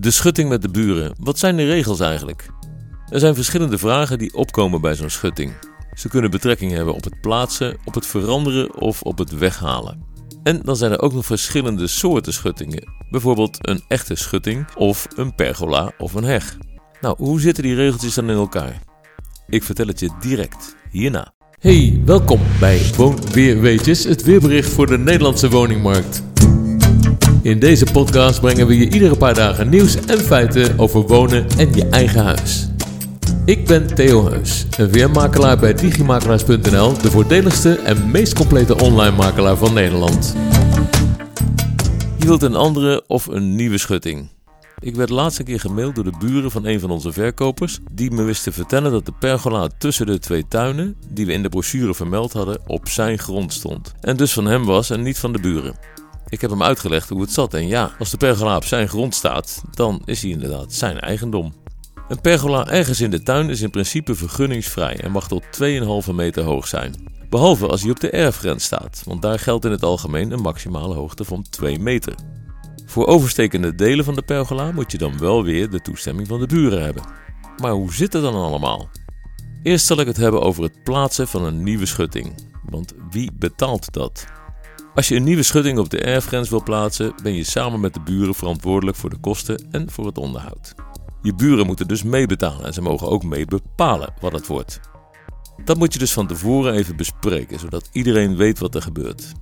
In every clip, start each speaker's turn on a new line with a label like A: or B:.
A: De schutting met de buren. Wat zijn de regels eigenlijk? Er zijn verschillende vragen die opkomen bij zo'n schutting. Ze kunnen betrekking hebben op het plaatsen, op het veranderen of op het weghalen. En dan zijn er ook nog verschillende soorten schuttingen. Bijvoorbeeld een echte schutting of een pergola of een heg. Nou, hoe zitten die regeltjes dan in elkaar? Ik vertel het je direct hierna. Hey, welkom bij Woonweerweetjes, het weerbericht voor de Nederlandse woningmarkt. In deze podcast brengen we je iedere paar dagen nieuws en feiten over wonen en je eigen huis. Ik ben Theo Heus, een weermakelaar bij digimakelaars.nl, de voordeligste en meest complete online makelaar van Nederland. Je wilt een andere of een nieuwe schutting. Ik werd laatst een keer gemaild door de buren van een van onze verkopers, die me wist te vertellen dat de pergola tussen de twee tuinen, die we in de brochure vermeld hadden, op zijn grond stond. En dus van hem was en niet van de buren. Ik heb hem uitgelegd hoe het zat en ja, als de pergola op zijn grond staat, dan is hij inderdaad zijn eigendom. Een pergola ergens in de tuin is in principe vergunningsvrij en mag tot 2,5 meter hoog zijn. Behalve als hij op de erfgrens staat, want daar geldt in het algemeen een maximale hoogte van 2 meter. Voor overstekende delen van de pergola moet je dan wel weer de toestemming van de buren hebben. Maar hoe zit het dan allemaal? Eerst zal ik het hebben over het plaatsen van een nieuwe schutting. Want wie betaalt dat? Als je een nieuwe schutting op de erfgrens wil plaatsen, ben je samen met de buren verantwoordelijk voor de kosten en voor het onderhoud. Je buren moeten dus meebetalen en ze mogen ook mee bepalen wat het wordt. Dat moet je dus van tevoren even bespreken, zodat iedereen weet wat er gebeurt.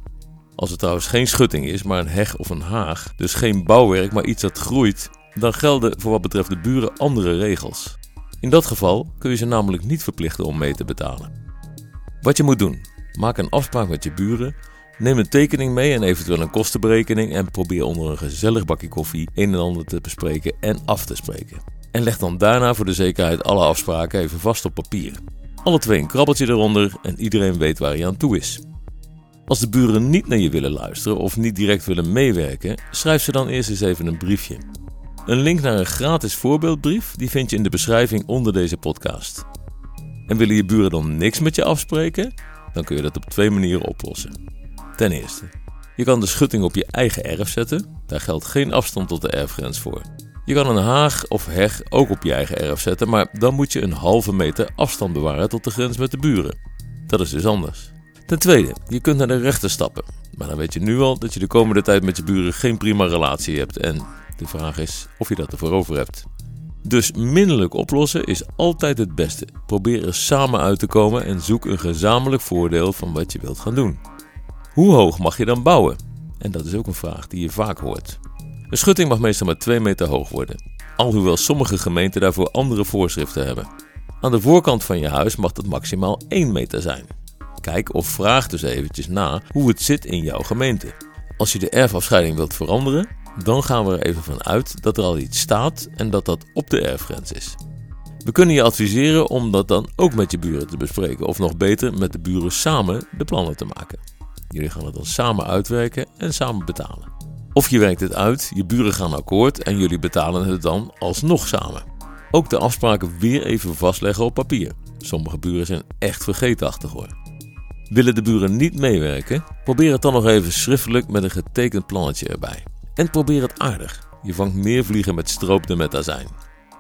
A: Als het trouwens geen schutting is, maar een heg of een haag, dus geen bouwwerk, maar iets dat groeit, dan gelden voor wat betreft de buren andere regels. In dat geval kun je ze namelijk niet verplichten om mee te betalen. Wat je moet doen: maak een afspraak met je buren Neem een tekening mee en eventueel een kostenberekening en probeer onder een gezellig bakje koffie een en ander te bespreken en af te spreken. En leg dan daarna voor de zekerheid alle afspraken even vast op papier. Alle twee een krabbeltje eronder en iedereen weet waar hij aan toe is. Als de buren niet naar je willen luisteren of niet direct willen meewerken, schrijf ze dan eerst eens even een briefje. Een link naar een gratis voorbeeldbrief die vind je in de beschrijving onder deze podcast. En willen je buren dan niks met je afspreken? Dan kun je dat op twee manieren oplossen. Ten eerste, je kan de schutting op je eigen erf zetten. Daar geldt geen afstand tot de erfgrens voor. Je kan een haag of heg ook op je eigen erf zetten, maar dan moet je een halve meter afstand bewaren tot de grens met de buren. Dat is dus anders. Ten tweede, je kunt naar de rechter stappen. Maar dan weet je nu al dat je de komende tijd met je buren geen prima relatie hebt. En de vraag is of je dat ervoor over hebt. Dus minderlijk oplossen is altijd het beste. Probeer er samen uit te komen en zoek een gezamenlijk voordeel van wat je wilt gaan doen. Hoe hoog mag je dan bouwen? En dat is ook een vraag die je vaak hoort. Een schutting mag meestal maar 2 meter hoog worden, alhoewel sommige gemeenten daarvoor andere voorschriften hebben. Aan de voorkant van je huis mag dat maximaal 1 meter zijn. Kijk of vraag dus eventjes na hoe het zit in jouw gemeente. Als je de erfafscheiding wilt veranderen, dan gaan we er even van uit dat er al iets staat en dat dat op de erfgrens is. We kunnen je adviseren om dat dan ook met je buren te bespreken, of nog beter met de buren samen de plannen te maken. Jullie gaan het dan samen uitwerken en samen betalen. Of je werkt het uit, je buren gaan akkoord en jullie betalen het dan alsnog samen. Ook de afspraken weer even vastleggen op papier. Sommige buren zijn echt vergeetachtig hoor. Willen de buren niet meewerken? Probeer het dan nog even schriftelijk met een getekend plannetje erbij. En probeer het aardig. Je vangt meer vliegen met stroop dan met azijn.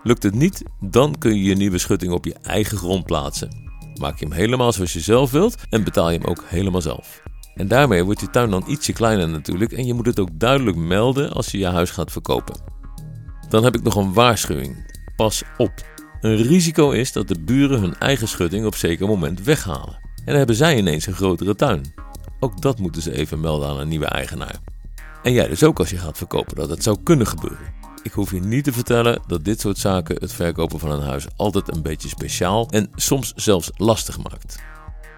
A: Lukt het niet, dan kun je je nieuwe schutting op je eigen grond plaatsen. Maak je hem helemaal zoals je zelf wilt en betaal je hem ook helemaal zelf. En daarmee wordt je tuin dan ietsje kleiner natuurlijk en je moet het ook duidelijk melden als je je huis gaat verkopen. Dan heb ik nog een waarschuwing. Pas op. Een risico is dat de buren hun eigen schutting op zeker moment weghalen. En dan hebben zij ineens een grotere tuin. Ook dat moeten ze even melden aan een nieuwe eigenaar. En jij dus ook als je gaat verkopen dat het zou kunnen gebeuren. Ik hoef je niet te vertellen dat dit soort zaken het verkopen van een huis altijd een beetje speciaal en soms zelfs lastig maakt.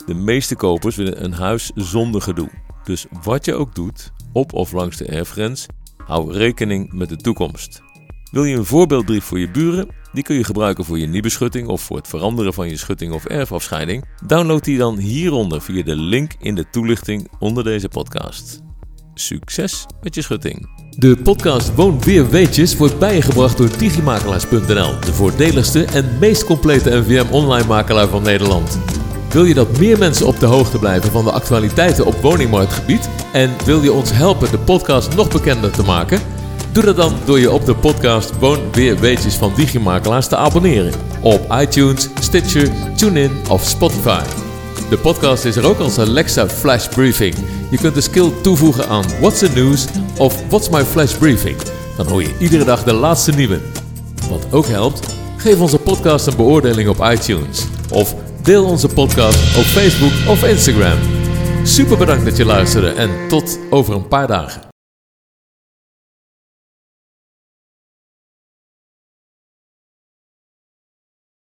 A: De meeste kopers willen een huis zonder gedoe. Dus wat je ook doet, op of langs de erfgrens, hou rekening met de toekomst. Wil je een voorbeeldbrief voor je buren? Die kun je gebruiken voor je nieuwbeschutting of voor het veranderen van je schutting of erfafscheiding. Download die dan hieronder via de link in de toelichting onder deze podcast. Succes met je schutting. De podcast Woon Weer Weetjes wordt bijgebracht door digimakelaars.nl, de voordeligste en meest complete NVM online makelaar van Nederland. Wil je dat meer mensen op de hoogte blijven van de actualiteiten op woningmarktgebied? En wil je ons helpen de podcast nog bekender te maken? Doe dat dan door je op de podcast Woon Weer Weetjes van Digimakelaars te abonneren. Op iTunes, Stitcher, TuneIn of Spotify. De podcast is er ook als Alexa Flash Briefing. Je kunt de skill toevoegen aan What's the News of What's My Flash Briefing. Dan hoor je iedere dag de laatste nieuwe. Wat ook helpt, geef onze podcast een beoordeling op iTunes. Of deel onze podcast op Facebook of Instagram. Super bedankt dat je luisterde en tot over een paar dagen.